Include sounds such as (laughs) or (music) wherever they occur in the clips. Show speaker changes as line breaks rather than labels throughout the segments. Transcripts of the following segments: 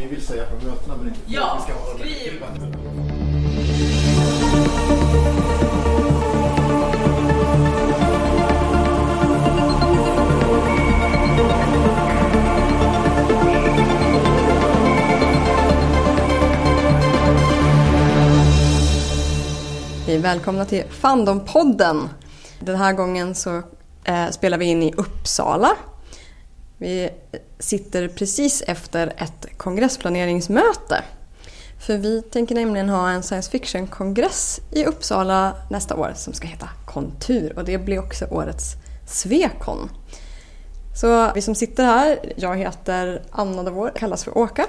vi vill säga på mötena men inte
Ja,
vi ska det
skriv.
Hej, välkomna till Fandompodden. Den här gången så eh, spelar vi in i Uppsala. Vi sitter precis efter ett kongressplaneringsmöte. För vi tänker nämligen ha en science fiction-kongress i Uppsala nästa år som ska heta Kontur och det blir också årets Svekon. Så vi som sitter här, jag heter Anna Davor, kallas för Åka.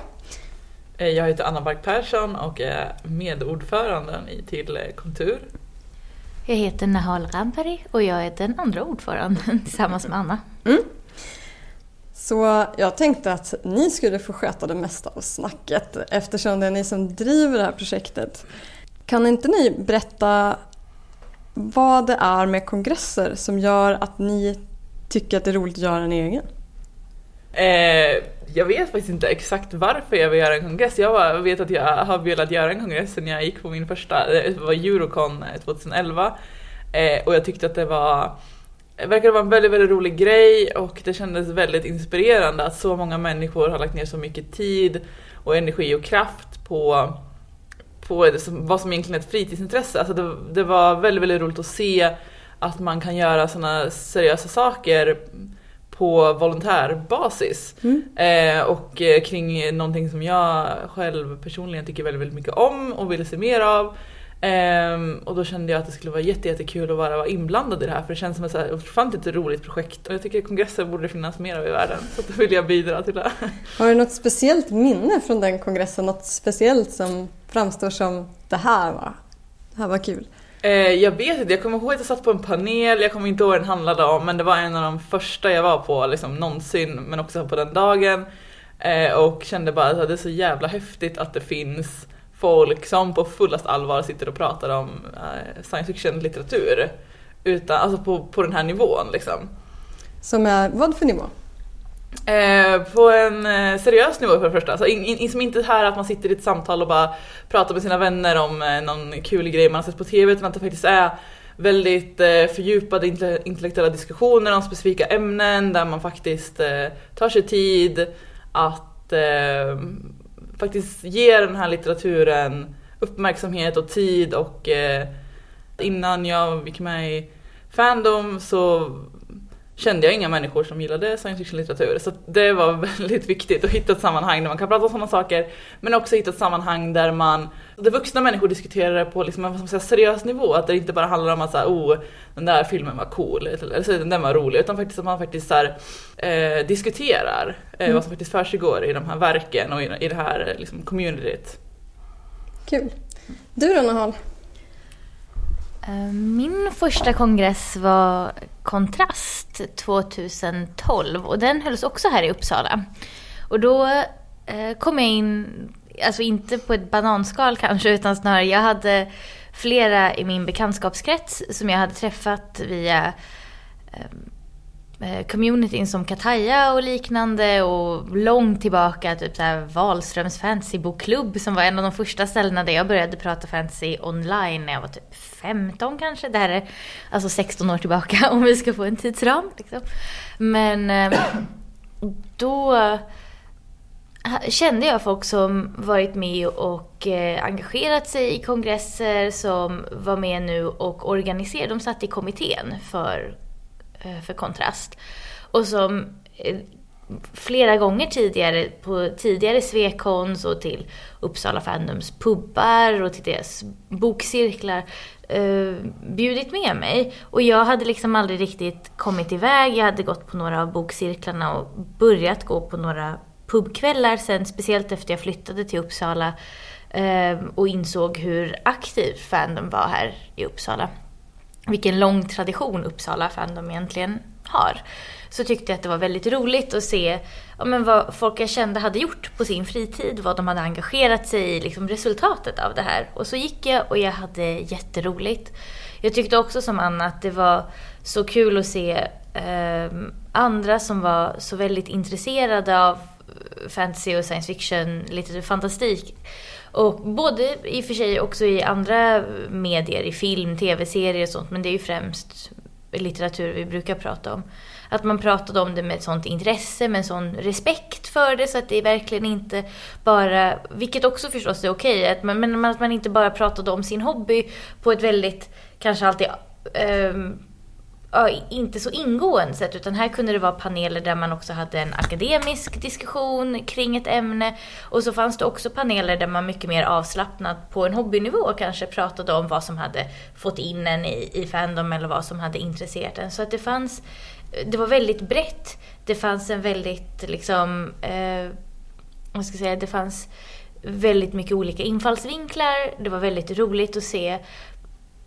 Eh, Jag heter Anna Bark Persson och är medordföranden i till eh, Kontur.
Jag heter Nahal Rampari och jag är den andra ordföranden (laughs) tillsammans med Anna.
Så jag tänkte att ni skulle få sköta det mesta av snacket eftersom det är ni som driver det här projektet. Kan inte ni berätta vad det är med kongresser som gör att ni tycker att det är roligt att göra en egen?
Eh, jag vet faktiskt inte exakt varför jag vill göra en kongress. Jag vet att jag har velat göra en kongress sen jag gick på min första, eh, det var Eurocon eh, 2011. Eh, och jag tyckte att det var verkade vara en väldigt, väldigt rolig grej och det kändes väldigt inspirerande att så många människor har lagt ner så mycket tid och energi och kraft på, på det vad som egentligen är ett fritidsintresse. Alltså det, det var väldigt, väldigt roligt att se att man kan göra sådana seriösa saker på volontärbasis. Eh, och eh, kring någonting som jag själv personligen tycker väldigt, väldigt mycket om och vill se mer av. Ehm, och då kände jag att det skulle vara jätte, jättekul att vara, vara inblandad i det här för det känns som ett så här ofantligt roligt projekt och jag tycker kongresser borde det finnas mer av i världen. Så då vill jag bidra till det.
Har du något speciellt minne från den kongressen? Något speciellt som framstår som det här var, det här var kul?
Eh, jag vet inte, jag kommer ihåg att jag satt på en panel, jag kommer inte ihåg vad den handlade om men det var en av de första jag var på liksom, någonsin men också på den dagen. Eh, och kände bara att det är så jävla häftigt att det finns folk som på fullast allvar sitter och pratar om eh, science fiction litteratur. Utan, alltså på, på den här nivån liksom.
Som är vad för nivå?
Eh, på en eh, seriös nivå för det första. Alltså, in, in, som inte här att man sitter i ett samtal och bara pratar med sina vänner om eh, någon kul grej man har sett på TV utan att det faktiskt är väldigt eh, fördjupade inte- intellektuella diskussioner om specifika ämnen där man faktiskt eh, tar sig tid att eh, faktiskt ge den här litteraturen uppmärksamhet och tid och eh, innan jag gick med i Fandom så kände jag inga människor som gillade science fiction litteratur. Så det var (laughs) väldigt viktigt att hitta ett sammanhang där man kan prata om sådana saker. Men också hitta ett sammanhang där man, där vuxna människor diskuterar det på liksom en vad säga, seriös nivå. Att det inte bara handlar om att säga, oh, den där filmen var cool, eller så, den var rolig. Utan faktiskt att man faktiskt så här, eh, diskuterar eh, vad som faktiskt försiggår i de här verken och i, i det här liksom, communityt.
Kul. Du då Nahal?
Eh, min första kongress var Kontrast 2012 och den hölls också här i Uppsala. Och då eh, kom jag in, alltså inte på ett bananskal kanske utan snarare jag hade flera i min bekantskapskrets som jag hade träffat via eh, Eh, communityn som Kataya och liknande och långt tillbaka typ så här Wahlströms fantasybokklubb som var en av de första ställena där jag började prata fantasy online när jag var typ 15 kanske. Det här är alltså 16 år tillbaka (laughs) om vi ska få en tidsram. Liksom. Men eh, då eh, kände jag folk som varit med och engagerat sig i kongresser, som var med nu och organiserade. De satt i kommittén för, Eh, för Kontrast. Och som eh, flera gånger tidigare, på tidigare Svekons och till Uppsala Fandoms pubbar och till deras bokcirklar eh, bjudit med mig. Och jag hade liksom aldrig riktigt kommit iväg. Jag hade gått på några av bokcirklarna och börjat gå på några pubkvällar sen, speciellt efter jag flyttade till Uppsala eh, och insåg hur aktiv Fandom var här i Uppsala. Vilken lång tradition Uppsala Fandom egentligen har. Så tyckte jag att det var väldigt roligt att se ja, men vad folk jag kände hade gjort på sin fritid, vad de hade engagerat sig i, liksom resultatet av det här. Och så gick jag och jag hade jätteroligt. Jag tyckte också som Anna att det var så kul att se eh, andra som var så väldigt intresserade av eh, fantasy och science fiction, litteratur, fantastik. Och både i och för sig också i andra medier, i film, tv-serier och sånt, men det är ju främst litteratur vi brukar prata om. Att man pratade om det med ett sånt intresse, med en sån respekt för det så att det är verkligen inte bara, vilket också förstås är okej, att man, men att man inte bara pratade om sin hobby på ett väldigt, kanske alltid um, inte så ingående sätt utan här kunde det vara paneler där man också hade en akademisk diskussion kring ett ämne och så fanns det också paneler där man mycket mer avslappnat på en hobbynivå kanske pratade om vad som hade fått in en i, i Fandom eller vad som hade intresserat en. Så att det fanns, det var väldigt brett. Det fanns en väldigt liksom, eh, vad ska jag säga, det fanns väldigt mycket olika infallsvinklar. Det var väldigt roligt att se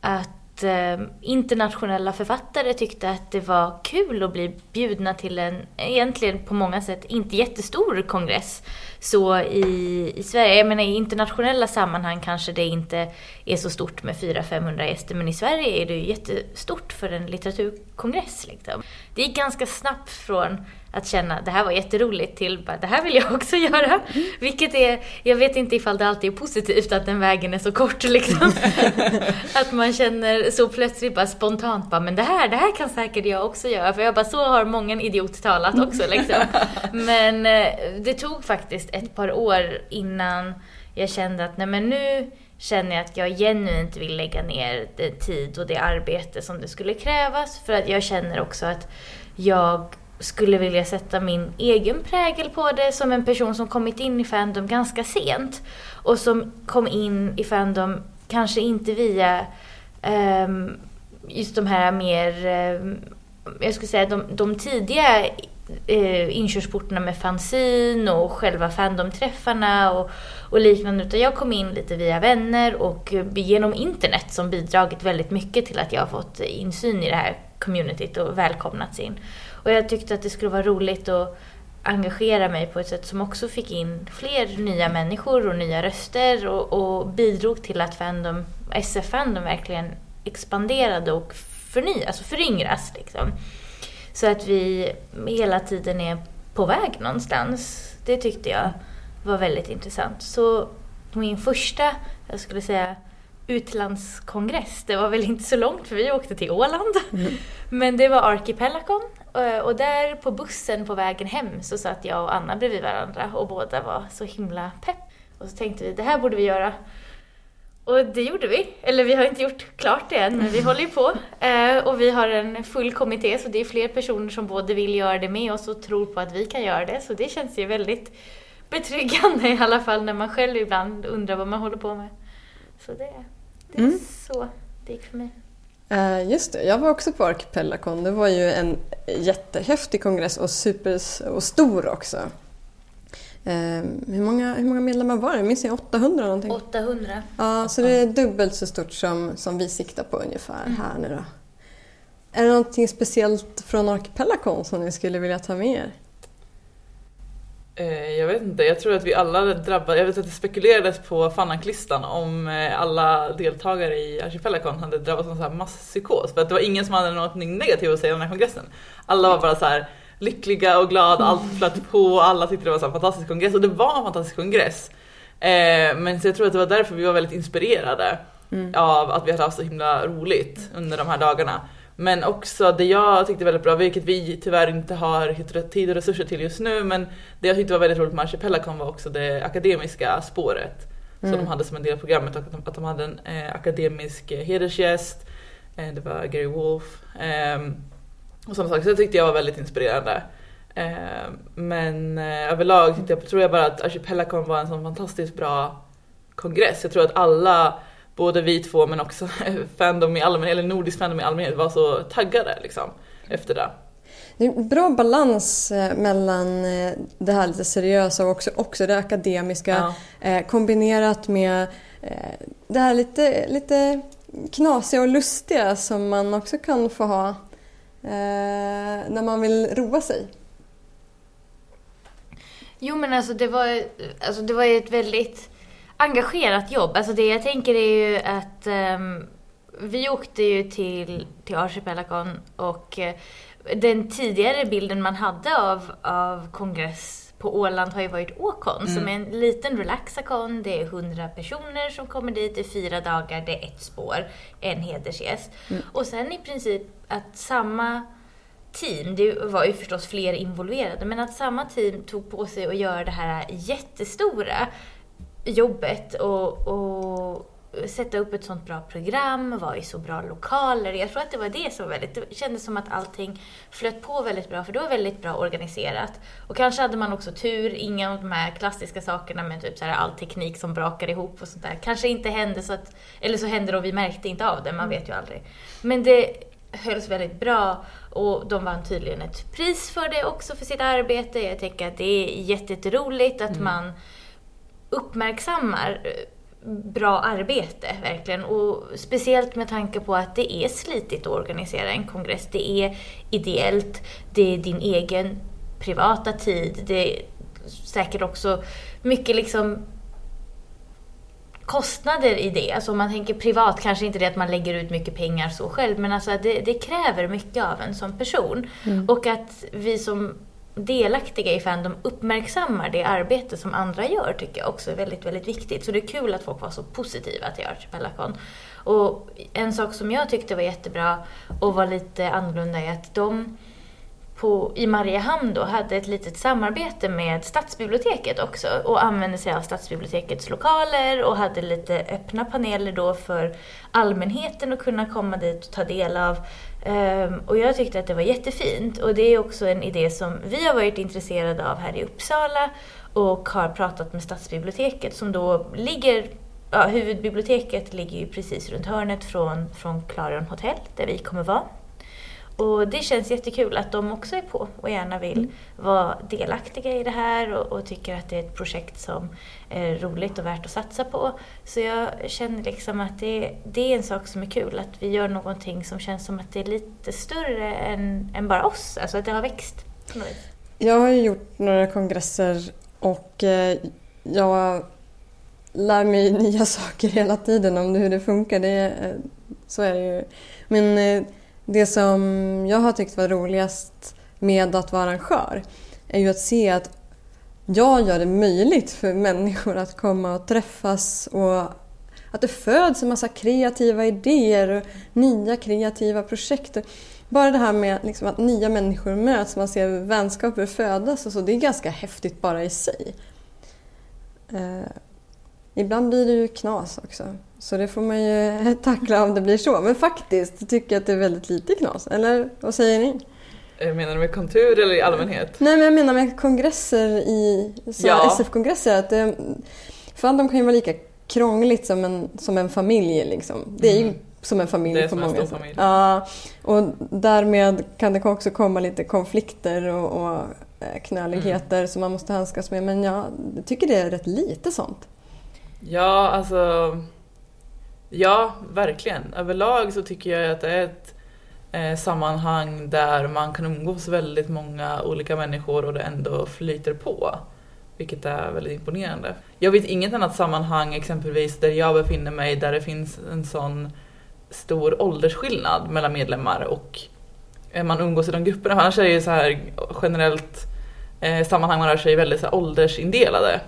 att Eh, internationella författare tyckte att det var kul att bli bjudna till en, egentligen på många sätt, inte jättestor kongress. Så i, i Sverige, jag menar i internationella sammanhang kanske det inte är så stort med 400-500 gäster, men i Sverige är det ju jättestort för en litteraturkongress. Liksom. Det gick ganska snabbt från att känna det här var jätteroligt till bara, det här vill jag också göra. Vilket är, jag vet inte ifall det alltid är positivt att den vägen är så kort liksom. (laughs) att man känner så plötsligt bara spontant bara, men det här, det här kan säkert jag också göra. För jag bara, så har många idiot talat också liksom. (laughs) Men eh, det tog faktiskt ett par år innan jag kände att nej men nu känner jag att jag genuint vill lägga ner det tid och det arbete som det skulle krävas. För att jag känner också att jag skulle vilja sätta min egen prägel på det som en person som kommit in i Fandom ganska sent. Och som kom in i Fandom kanske inte via um, just de här mer, um, jag skulle säga de, de tidiga eh, inkörsportarna med fanzine och själva fandomträffarna och, och liknande. Utan jag kom in lite via vänner och eh, genom internet som bidragit väldigt mycket till att jag har fått insyn i det här communityt och välkomnats in. Och jag tyckte att det skulle vara roligt att engagera mig på ett sätt som också fick in fler nya människor och nya röster och, och bidrog till att fandom, SF-fandom verkligen expanderade och förnyas alltså och föryngras. Liksom. Så att vi hela tiden är på väg någonstans. Det tyckte jag var väldigt intressant. Så min första, jag skulle säga, utlandskongress, det var väl inte så långt för vi åkte till Åland. Mm. Men det var Archipelagon Eh, och där på bussen på vägen hem så satt jag och Anna bredvid varandra och båda var så himla pepp. Och så tänkte vi, det här borde vi göra. Och det gjorde vi. Eller vi har inte gjort klart det än, men vi håller ju på. Eh, och vi har en full kommitté, så det är fler personer som både vill göra det med oss och tror på att vi kan göra det. Så det känns ju väldigt betryggande i alla fall när man själv ibland undrar vad man håller på med. Så det, det är mm. så det gick för mig.
Uh, just det, jag var också på Archipelagon. Det var ju en jättehäftig kongress och super och stor också. Uh, hur, många, hur många medlemmar var det? Minns jag 800 någonting?
800.
Ja, så det är dubbelt så stort som, som vi siktar på ungefär mm. här nu då. Är det någonting speciellt från Archipelagon som ni skulle vilja ta med er?
Eh, jag vet inte, jag tror att vi alla drabbade, jag vet att det spekulerades på Fananklistan om eh, alla deltagare i Archipelagon hade drabbats av en masspsykos. För att det var ingen som hade något negativt att säga om den här kongressen. Alla var bara så här lyckliga och glada, allt flöt på, alla tyckte det var en fantastisk kongress och det var en fantastisk kongress. Eh, men så jag tror att det var därför vi var väldigt inspirerade mm. av att vi hade haft så himla roligt under de här dagarna. Men också det jag tyckte väldigt bra, vilket vi tyvärr inte har tid och resurser till just nu, men det jag tyckte var väldigt roligt med Archipelagon var också det akademiska spåret. Mm. Som de hade som en del av programmet, att de, att de hade en eh, akademisk eh, hedersgäst, eh, det var Gary Wolf ehm, och sådana saker. Så det tyckte jag var väldigt inspirerande. Ehm, men eh, överlag tyckte jag, tror jag bara att Archipelagon var en sån fantastiskt bra kongress. Jag tror att alla både vi två men också (laughs) fandom i allmänhet, eller nordisk fandom i allmänhet var så taggade liksom efter det.
Det är en bra balans eh, mellan eh, det här lite seriösa och också, också det akademiska ja. eh, kombinerat med eh, det här lite, lite knasiga och lustiga som man också kan få ha eh, Eh, när man vill roa sig.
Jo men alltså det var, alltså det var ett väldigt engagerat jobb. Alltså det jag tänker är ju att um, vi åkte ju till, till Archipelagon och uh, den tidigare bilden man hade av, av kongress på Åland har ju varit Åkon som är en liten relaxakon. Det är 100 personer som kommer dit i fyra dagar. Det är ett spår, en hedersgäst. Och sen i princip att samma team, det var ju förstås fler involverade, men att samma team tog på sig att göra det här jättestora jobbet och, och sätta upp ett sånt bra program, vara i så bra lokaler. Jag tror att det var det som väldigt, det kändes som att allting flöt på väldigt bra för det var väldigt bra organiserat. Och kanske hade man också tur, inga av de här klassiska sakerna med typ så här all teknik som brakar ihop och sånt där. Kanske inte hände så att, eller så hände det och vi märkte inte av det, man vet ju aldrig. Men det hölls väldigt bra och de vann tydligen ett pris för det också för sitt arbete. Jag tänker att det är jätteroligt att man uppmärksammar bra arbete verkligen. Och speciellt med tanke på att det är slitigt att organisera en kongress. Det är ideellt, det är din egen privata tid, det är säkert också mycket liksom kostnader i det. Alltså om man tänker privat kanske inte det att man lägger ut mycket pengar så själv men alltså det, det kräver mycket av en som person. Och att vi som delaktiga i Fandom uppmärksammar det arbete som andra gör tycker jag också är väldigt, väldigt viktigt. Så det är kul att folk var så positiva till Archipelagon. Och en sak som jag tyckte var jättebra och var lite annorlunda är att de på, i Mariehamn då hade ett litet samarbete med stadsbiblioteket också och använde sig av stadsbibliotekets lokaler och hade lite öppna paneler då för allmänheten att kunna komma dit och ta del av. Ehm, och jag tyckte att det var jättefint och det är också en idé som vi har varit intresserade av här i Uppsala och har pratat med stadsbiblioteket som då ligger Ja, huvudbiblioteket ligger ju precis runt hörnet från, från Clarion Hotel där vi kommer vara. Och det känns jättekul att de också är på och gärna vill vara delaktiga i det här och, och tycker att det är ett projekt som är roligt och värt att satsa på. Så jag känner liksom att det, det är en sak som är kul, att vi gör någonting som känns som att det är lite större än, än bara oss, alltså att det har växt på något vis.
Jag har ju gjort några kongresser och eh, jag lär mig (laughs) nya saker hela tiden om hur det funkar. Det, är- så är det ju. Men eh, det som jag har tyckt var roligast med att vara arrangör är ju att se att jag gör det möjligt för människor att komma och träffas och att det föds en massa kreativa idéer och nya kreativa projekt. Bara det här med liksom att nya människor möts, man ser vänskaper födas och så, det är ganska häftigt bara i sig. Eh, Eh, ibland blir det ju knas också, så det får man ju (laughs) tackla om det blir så. Men faktiskt tycker jag att det är väldigt lite knas, eller vad säger ni?
Eh, Menar du med kontur eller i allmänhet?
Nej, men jag menar med kongresser i
Ja.
SF-kongresser. Att det, Fandom kan ju vara lika krångligt som en, som en familj. Liksom. Det är ju som en familj
Mm. Det är
på många sätt.
familj.
Ja, och därmed kan det också komma lite konflikter och, och eh, knöligheter
Mm.
som man måste handskas med. Men jag tycker det är rätt lite sånt.
Ja, alltså... Ja, verkligen. Överlag så tycker jag att det är ett eh, sammanhang där man kan umgås väldigt många olika människor och det ändå flyter på. Vilket är väldigt imponerande. Jag vet inget annat sammanhang exempelvis där jag befinner mig där det finns en sån stor åldersskillnad mellan medlemmar och eh, man umgås i de grupperna. Annars är det ju så här generellt eh, sammanhang man rör sig i väldigt så här, åldersindelade.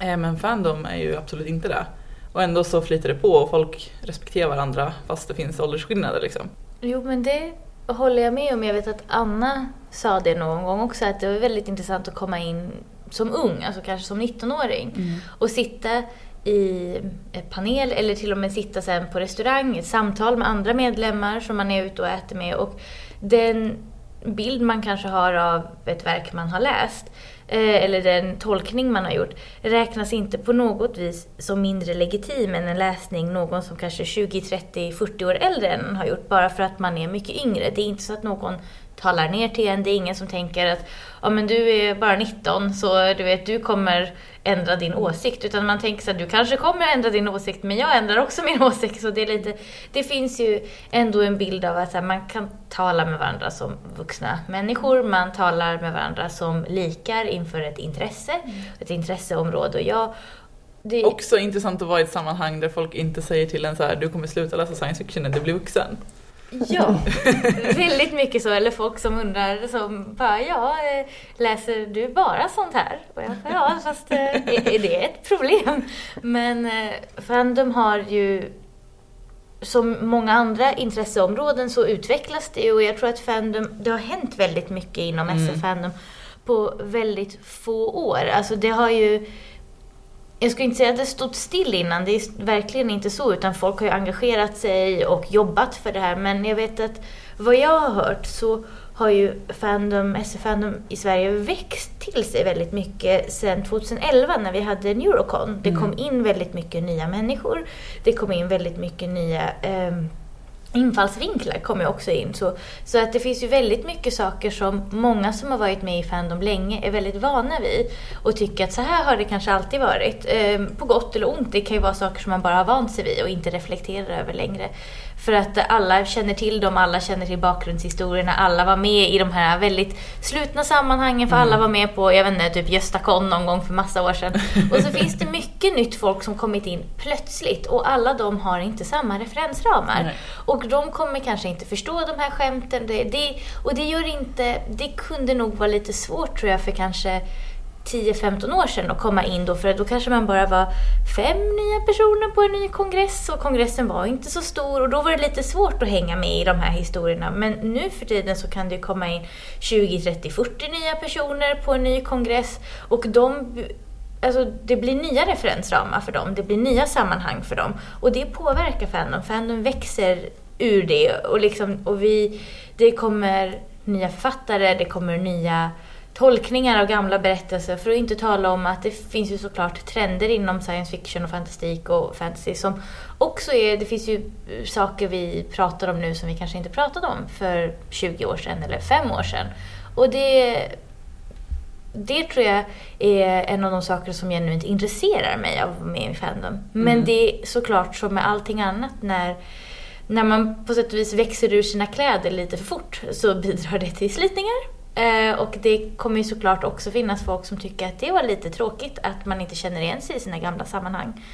Eh, Men Fandom är ju absolut inte det. Och ändå så flyter det på och folk respekterar varandra fast det finns åldersskillnader liksom.
Jo, men det håller jag med om. Jag vet att Anna sa det någon gång också, att det var väldigt intressant att komma in som ung, alltså kanske som 19-åring, och sitta i ett panel eller till och med sitta sen på restaurang, ett samtal med andra medlemmar som man är ute och äter med. Och den bild man kanske har av ett verk man har läst Eh, eller den tolkning man har gjort räknas inte på något vis som mindre legitim än en läsning någon som kanske är 20, 30, 40 år äldre än en har gjort bara för att man är mycket yngre. Det är inte så att någon talar ner till en, det är ingen som tänker att ja men du är bara 19 så du vet du kommer ändra din åsikt. Utan man tänker så att du kanske kommer ändra din åsikt men jag ändrar också (laughs) min åsikt. Så det är lite det finns ju ändå en bild av att här, man kan tala med varandra som vuxna människor, man talar med varandra som likar inför ett intresse, ett intresseområde. Och jag det,
Också intressant att vara i ett sammanhang där folk inte säger till en så här du kommer sluta läsa science fiction när du blir vuxen.
Ja, väldigt mycket så. Eller folk som undrar som bara, ja, eh, läser du bara sånt här? Och jag bara, ja, fast eh, är det ett problem? Men eh, Fandom har ju som många andra intresseområden så utvecklas det och jag tror att Fandom, det har hänt väldigt mycket inom
Mm.
SF Fandom på väldigt få år. Alltså det har ju jag skulle inte säga att det stått still innan, det är verkligen inte så, utan folk har ju engagerat sig och jobbat för det här. Men jag vet att vad jag har hört så har ju Fandom, SF Fandom i Sverige växt till sig väldigt mycket sedan 2011 när vi hade Neurocon. Det kom in väldigt mycket nya människor, det kom in väldigt mycket nya ehm, infallsvinklar kommer också in. Så, så att det finns ju väldigt mycket saker som många som har varit med i Fandom länge är väldigt vana vid och tycker att så här har det kanske alltid varit. Ehm, på gott eller ont, det kan ju vara saker som man bara har vant sig vid och inte reflekterar över längre. För att alla känner till dem, alla känner till bakgrundshistorierna, alla var med i de här väldigt slutna sammanhangen för alla var med på, jag vet inte, typ Gösta Kon någon gång för massa år sedan. Och så finns det mycket nytt folk som kommit in plötsligt och alla de har inte samma referensramar.
Nej.
Och de kommer kanske inte förstå de här skämten. Det, det, och det gör inte, det kunde nog vara lite svårt tror jag för kanske 10-15 år sedan att komma in då för då kanske man bara var fem nya personer på en ny kongress och kongressen var inte så stor och då var det lite svårt att hänga med i de här historierna. Men nu för tiden så kan det ju komma in 20, 30, 40 nya personer på en ny kongress och de Alltså det blir nya referensramar för dem, det blir nya sammanhang för dem. Och det påverkar Fandom. Fandom växer ur det och, liksom, och vi, det kommer nya författare, det kommer nya tolkningar av gamla berättelser. För att inte tala om att det finns ju såklart trender inom science fiction och fantastik och fantasy som också är, det finns ju saker vi pratar om nu som vi kanske inte pratade om för 20 år sedan eller 5 år sedan. Och det det tror jag är en av de saker som genuint intresserar mig av i Fandom. Men det är såklart som med allting annat när, när man på sätt och vis växer ur sina kläder lite för fort så bidrar det till slitningar. Eh, och det kommer ju såklart också finnas folk som tycker att det var lite tråkigt att man inte känner igen sig i sina gamla sammanhang.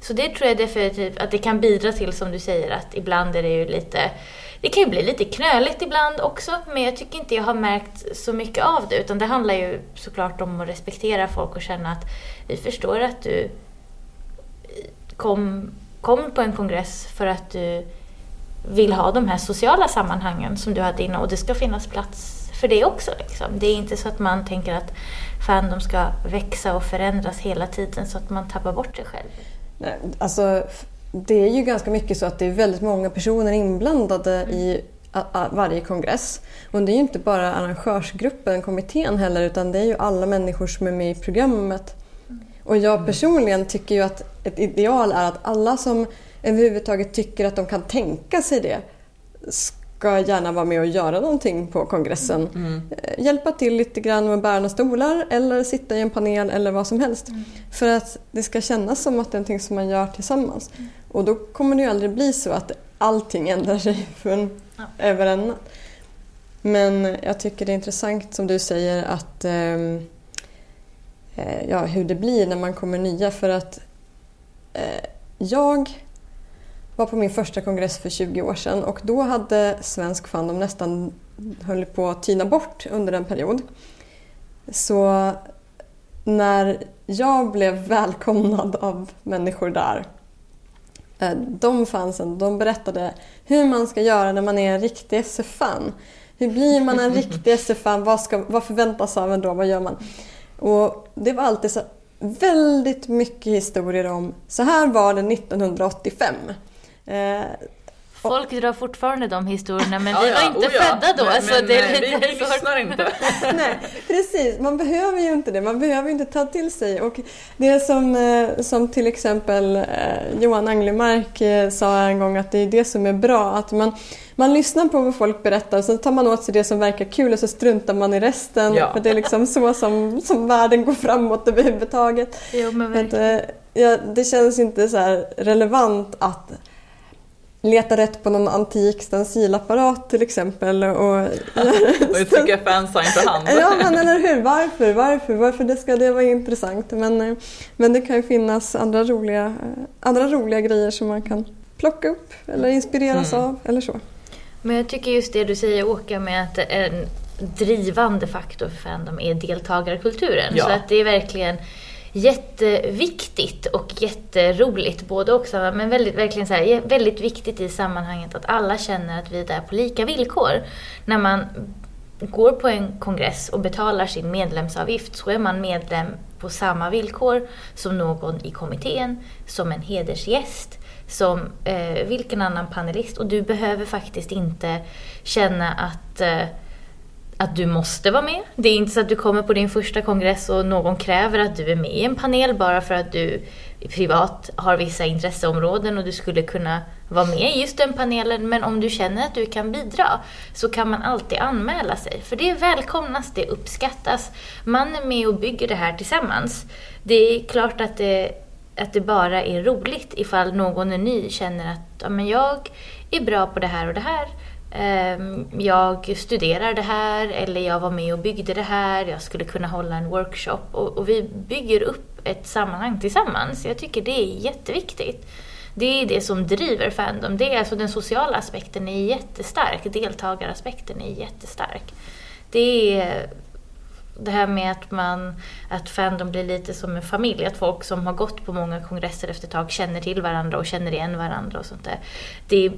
Så det tror jag definitivt att det kan bidra till som du säger att ibland är det ju lite det kan ju bli lite knöligt ibland också, men jag tycker inte jag har märkt så mycket av det. Utan det handlar ju såklart om att respektera folk och känna att vi förstår att du kom, kom på en kongress för att du vill ha de här sociala sammanhangen som du hade innan och det ska finnas plats för det också. Liksom. Det är inte så att man tänker att Fandom ska växa och förändras hela tiden så att man tappar bort sig själv.
Nej, Alltså, det är ju ganska mycket så att det är väldigt många personer inblandade i a- a- varje kongress. Och det är ju inte bara arrangörsgruppen, kommittén heller, utan det är ju alla människor som är med i programmet. Och jag personligen tycker ju att ett ideal är att alla som överhuvudtaget tycker att de kan tänka sig det ska gärna vara med och göra någonting på kongressen. Eh, Hjälpa till lite grann med att bära några stolar eller sitta i en panel eller vad som helst. För att det ska kännas som att det är någonting som man gör tillsammans. Och då kommer det ju aldrig bli så att allting ändrar sig (laughs) från
Ja.
över en natt. Men jag tycker det är intressant som du säger att ehm, eh, ja, hur det blir när man kommer nya för att eh, jag var på min första kongress för 20 år sedan och då hade svensk fandom nästan höll på att tyna bort under en period. Så när jag blev välkomnad av människor där eh, de fansen, de berättade hur man ska göra när man är en riktig SF-fan. Hur blir man en riktig (laughs) SF-fan? Vad, ska, vad förväntas av en då? Vad gör man? Och det var alltid så väldigt mycket historier om så här var det 1985. Eh,
Folk drar fortfarande de historierna men
Ja,
vi
ja,
var inte
oh ja.
födda då.
Men,
så
men,
det är
eh,
lite
vi,
svårt.
lyssnar inte. (laughs)
Nej, precis. Man behöver ju inte det. Man behöver inte ta till sig. Och det som, eh, som till exempel eh, Johan Anglemark sa en gång att det är det som är bra. Att man, man lyssnar på vad folk berättar och så tar man åt sig det som verkar kul och så struntar man i resten.
Ja.
För det är liksom så som, som världen går framåt överhuvudtaget.
Jo, men
Att,
verkligen.
ja, det känns inte så relevant att leta rätt på någon antik stencilapparat till exempel. Och, (laughs)
Och trycka fansign för hand.
Ja, men eller hur? Varför? Varför? Varför det ska det vara intressant? Men, eh, men det kan ju finnas andra roliga, eh, andra roliga grejer som man kan plocka upp eller inspireras
Mm.
av eller så.
Men jag tycker just det du säger Åka med att en drivande faktor för Fandom är deltagarkulturen.
Ja.
Så att det är verkligen jätteviktigt och jätteroligt både också men väldigt, verkligen så här, väldigt viktigt i sammanhanget att alla känner att vi är där på lika villkor. När man går på en kongress och betalar sin medlemsavgift så är man medlem på samma villkor som någon i kommittén, som en hedersgäst, som eh, vilken annan panelist. Och du behöver faktiskt inte känna att eh, att du måste vara med. Det är inte så att du kommer på din första kongress och någon kräver att du är med i en panel bara för att du privat har vissa intresseområden och du skulle kunna vara med i just den panelen. Men om du känner att du kan bidra så kan man alltid anmäla sig. För det välkomnas, det uppskattas. Man är med och bygger det här tillsammans. Det är klart att det, att det bara är roligt ifall någon är ny känner att ja, men jag är bra på det här och det här. Ehm, jag studerar det här eller jag var med och byggde det här. Jag skulle kunna hålla en workshop och, och vi bygger upp ett sammanhang tillsammans. Jag tycker det är jätteviktigt. Det är det som driver Fandom. Det är alltså den sociala aspekten är jättestark. Deltagaraspekten är jättestark. Det är det här med att man, att Fandom blir lite som en familj. Att folk som har gått på många kongresser efter ett tag känner till varandra och känner igen varandra och sånt där. Det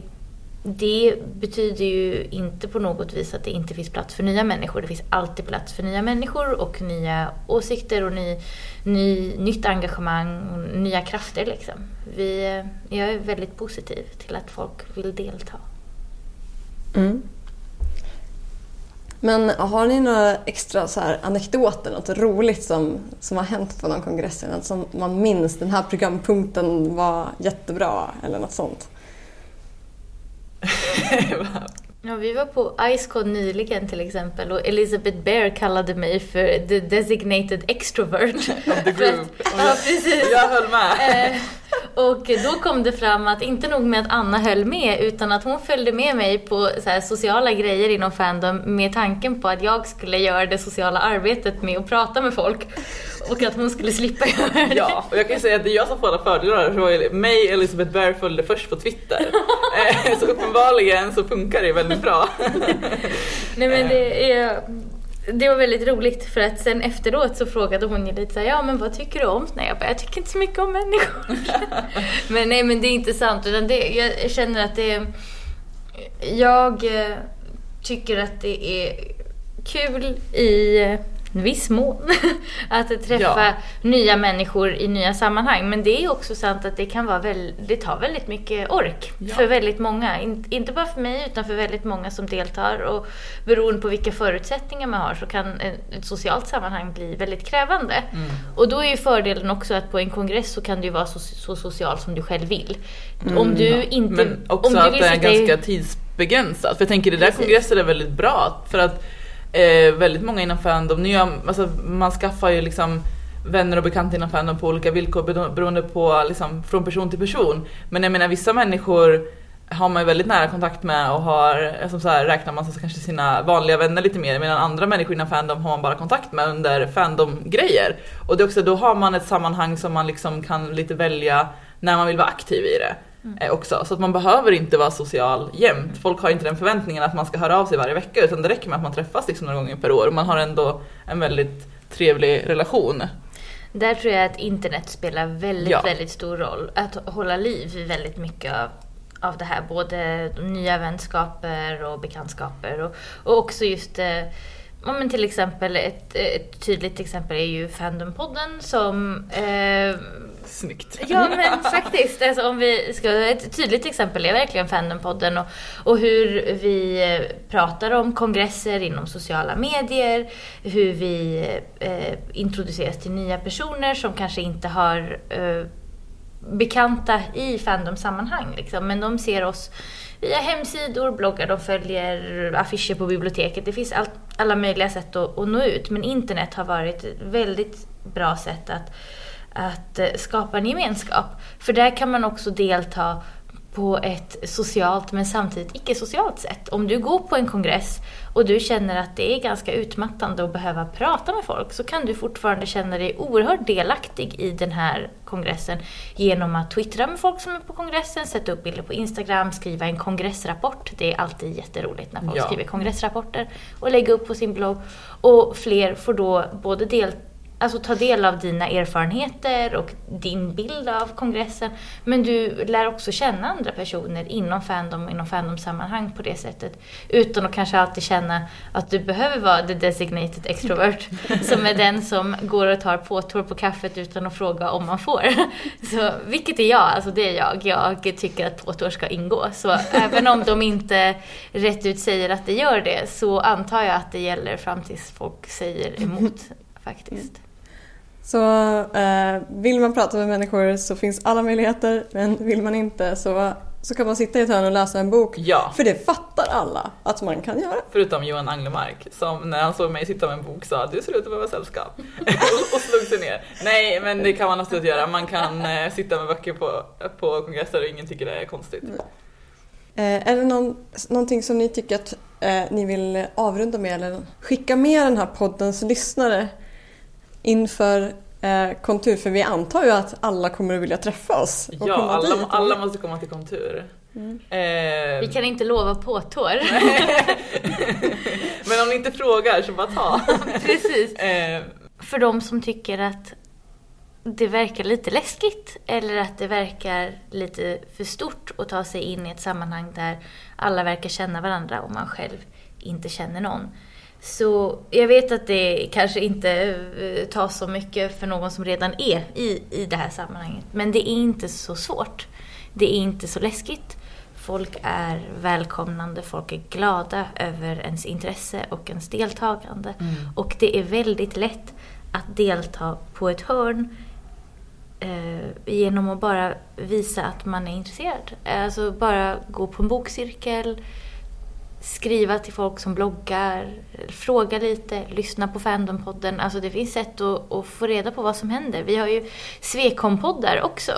det betyder ju inte på något vis att det inte finns plats för nya människor. Det finns alltid plats för nya människor och nya åsikter och ny, ny, nytt engagemang och nya krafter. Liksom. Vi, jag är väldigt positiv till att folk vill delta.
Mm. Men har ni några extra så här anekdoter, något roligt som, som har hänt på någon kongress? Något som man minns, den här programpunkten var jättebra eller något sånt? (laughs)
Ja, vi var på Icecon nyligen till exempel och Elizabeth Bear kallade mig för the designated extrovert.
Of the
För att-
group.
ja, precis.
Jag höll med.
Och då kom det fram att inte nog med att Anna höll med utan att hon följde med mig på sociala grejer inom Fandom med tanken på att jag skulle göra det sociala arbetet med att prata med folk och att hon skulle slippa göra det.
Ja, och jag kan ju säga att det är jag som får alla fördelar. För det var mig Elizabeth Bear följde först på Twitter. (laughs) Eh, så uppenbarligen så funkar det väldigt bra.
Nej men det är... Det var väldigt roligt för att sen efteråt så frågade hon ju lite såhär, ja men vad tycker du om Nej, jag bara, jag tycker inte så mycket om människor. (laughs) men nej men det är inte sant utan det, jag känner att det Jag eh, tycker att det är kul i viss mån (laughs) att träffa
Ja.
nya människor i nya sammanhang. Men det är också sant att det kan vara väl, det tar väldigt mycket ork
Ja.
för väldigt många. In, inte bara för mig utan för väldigt många som deltar. Och beroende på vilka förutsättningar man har så kan ett, socialt sammanhang bli väldigt krävande.
Mm.
Och då är ju fördelen också att på en kongress så kan du vara så, så social som du själv vill.
Mm,
om du inte...
Men också
om du
att det är ganska tidsbegränsat. För jag tänker det där
Precis.
kongresser är väldigt bra för att eh, väldigt många inom Fandom, nya, alltså, man skaffar ju liksom vänner och bekanta inom Fandom på olika villkor beroende på liksom, från person till person. Men jag menar vissa människor har man ju väldigt nära kontakt med och har, som så här, räknar man så kanske sina vanliga vänner lite mer medan andra människor inom Fandom har man bara kontakt med under Fandom-grejer. Och det är också, då har man ett sammanhang som man liksom kan lite välja när man vill vara aktiv i det eh, Också. Så att man behöver inte vara social jämt. Folk har inte den förväntningen att man ska höra av sig varje vecka utan det räcker med att man träffas liksom några gånger per år och man har ändå en väldigt trevlig relation.
Där tror jag att internet spelar väldigt,
Ja.
väldigt stor roll. Att hålla liv i väldigt mycket av, av det här. Både nya vänskaper och bekantskaper. Och, och också just eh, Ja, men till exempel ett, ett tydligt exempel är ju Fandompodden som eh,
Snyggt.
Ja (laughs) men faktiskt, alltså, om vi ska, ett tydligt exempel är verkligen Fandompodden och, och hur vi pratar om kongresser inom sociala medier, hur vi eh, introduceras till nya personer som kanske inte har eh, bekanta i Fandom-sammanhang. Liksom. Men de ser oss via hemsidor, bloggar, de följer affischer på biblioteket. Det finns all, alla möjliga sätt att, att nå ut. Men internet har varit ett väldigt bra sätt att, att eh, skapa en gemenskap. För där kan man också delta på ett socialt men samtidigt icke-socialt sätt. Om du går på en kongress och du känner att det är ganska utmattande att behöva prata med folk så kan du fortfarande känna dig oerhört delaktig i den här kongressen genom att twittra med folk som är på kongressen, sätta upp bilder på Instagram, skriva en kongressrapport. Det är alltid jätteroligt när folk
Ja.
skriver kongressrapporter och lägga upp på sin blogg. Och fler får då både delta Alltså ta del av dina erfarenheter och din bild av kongressen. Men du lär också känna andra personer inom Fandom och inom Fandom-sammanhang på det sättet. Utan att kanske alltid känna att du behöver vara the designated extrovert. (laughs) som är den som går och tar påtår på kaffet utan att fråga om man får. (laughs) Så, vilket är jag, alltså det är jag. Jag tycker att påtår ska ingå. Så även om de inte rätt ut säger att det gör det så antar jag att det gäller fram tills folk säger emot (laughs) faktiskt.
Så eh, vill man prata med människor så finns alla möjligheter men vill man inte så, så kan man sitta i ett hörn och läsa en bok.
Ja.
För det fattar alla att man kan göra.
Förutom Johan Anglemark som när han såg mig sitta med en bok sa du ser ut att behöva sällskap och, (laughs) och slog sig ner. Nej men det kan man absolut göra. Man kan eh, sitta med böcker på, på kongresser och ingen tycker det är konstigt.
Eh, är det någon, någonting som ni tycker att eh, ni vill avrunda med eller skicka med den här poddens lyssnare inför eh, kontur? För vi antar ju att alla kommer att vilja träffa oss. och
Ja,
komma
alla,
dit.
alla måste komma till kontur. Eh,
Vi kan inte lova påtår. (laughs)
men om ni inte frågar så bara ta. (laughs)
Precis.
Eh,
För de som tycker att det verkar lite läskigt eller att det verkar lite för stort att ta sig in i ett sammanhang där alla verkar känna varandra och man själv inte känner någon. Så jag vet att det kanske inte eh, tar så mycket för någon som redan är i, i det här sammanhanget. Men det är inte så svårt. Det är inte så läskigt. Folk är välkomnande, folk är glada över ens intresse och ens deltagande. Och det är väldigt lätt att delta på ett hörn eh, genom att bara visa att man är intresserad. Alltså bara gå på en bokcirkel, skriva till folk som bloggar, fråga lite, lyssna på Fandompodden. Alltså det finns sätt att, att få reda på vad som händer. Vi har ju Svekom-poddar också.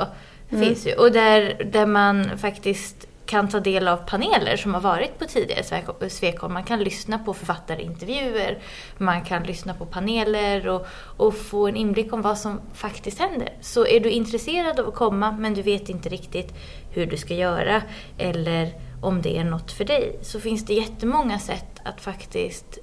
Finns ju, och där, där man faktiskt kan ta del av paneler som har varit på tidigare Svek- Svekom. Man kan lyssna på författarintervjuer, man kan lyssna på paneler och, och få en inblick om vad som faktiskt händer. Så är du intresserad av att komma men du vet inte riktigt hur du ska göra eller om det är något för dig så finns det jättemånga sätt att faktiskt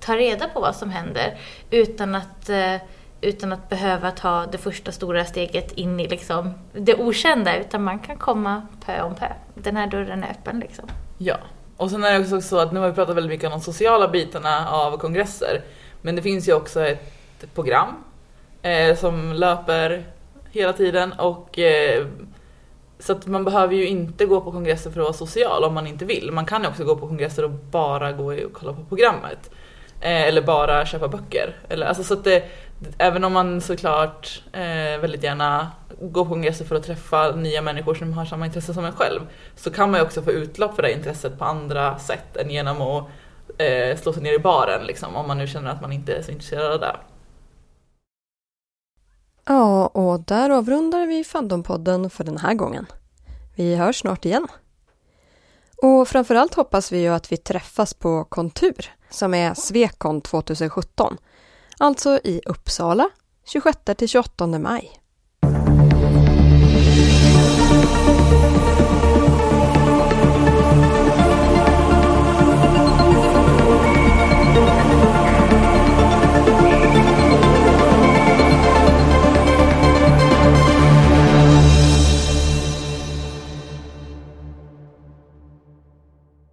ta reda på vad som händer utan att, eh, utan att behöva ta det första stora steget in i liksom det okända utan man kan komma pö om pö. Den här dörren är öppen liksom.
Ja, och sen är det också så att nu har vi pratat väldigt mycket om de sociala bitarna av kongresser. Men det finns ju också ett program eh, som löper hela tiden och eh, så att man behöver ju inte gå på kongresser för att vara social om man inte vill. Man kan ju också gå på kongresser och bara gå och kolla på programmet. Eh, eller bara köpa böcker. Eller, alltså, så att det, även om man såklart eh, väldigt gärna går på kongresser för att träffa nya människor som har samma intresse som en själv så kan man ju också få utlopp för det intresset på andra sätt än genom att eh, slå sig ner i baren liksom, om man nu känner att man inte är så intresserad av det.
Ja, och där avrundar vi Fandompodden för den här gången. Vi hörs snart igen. Och framförallt hoppas vi ju att vi träffas på Kontur, som är Svekon 2017. Alltså i Uppsala, 26-28 maj.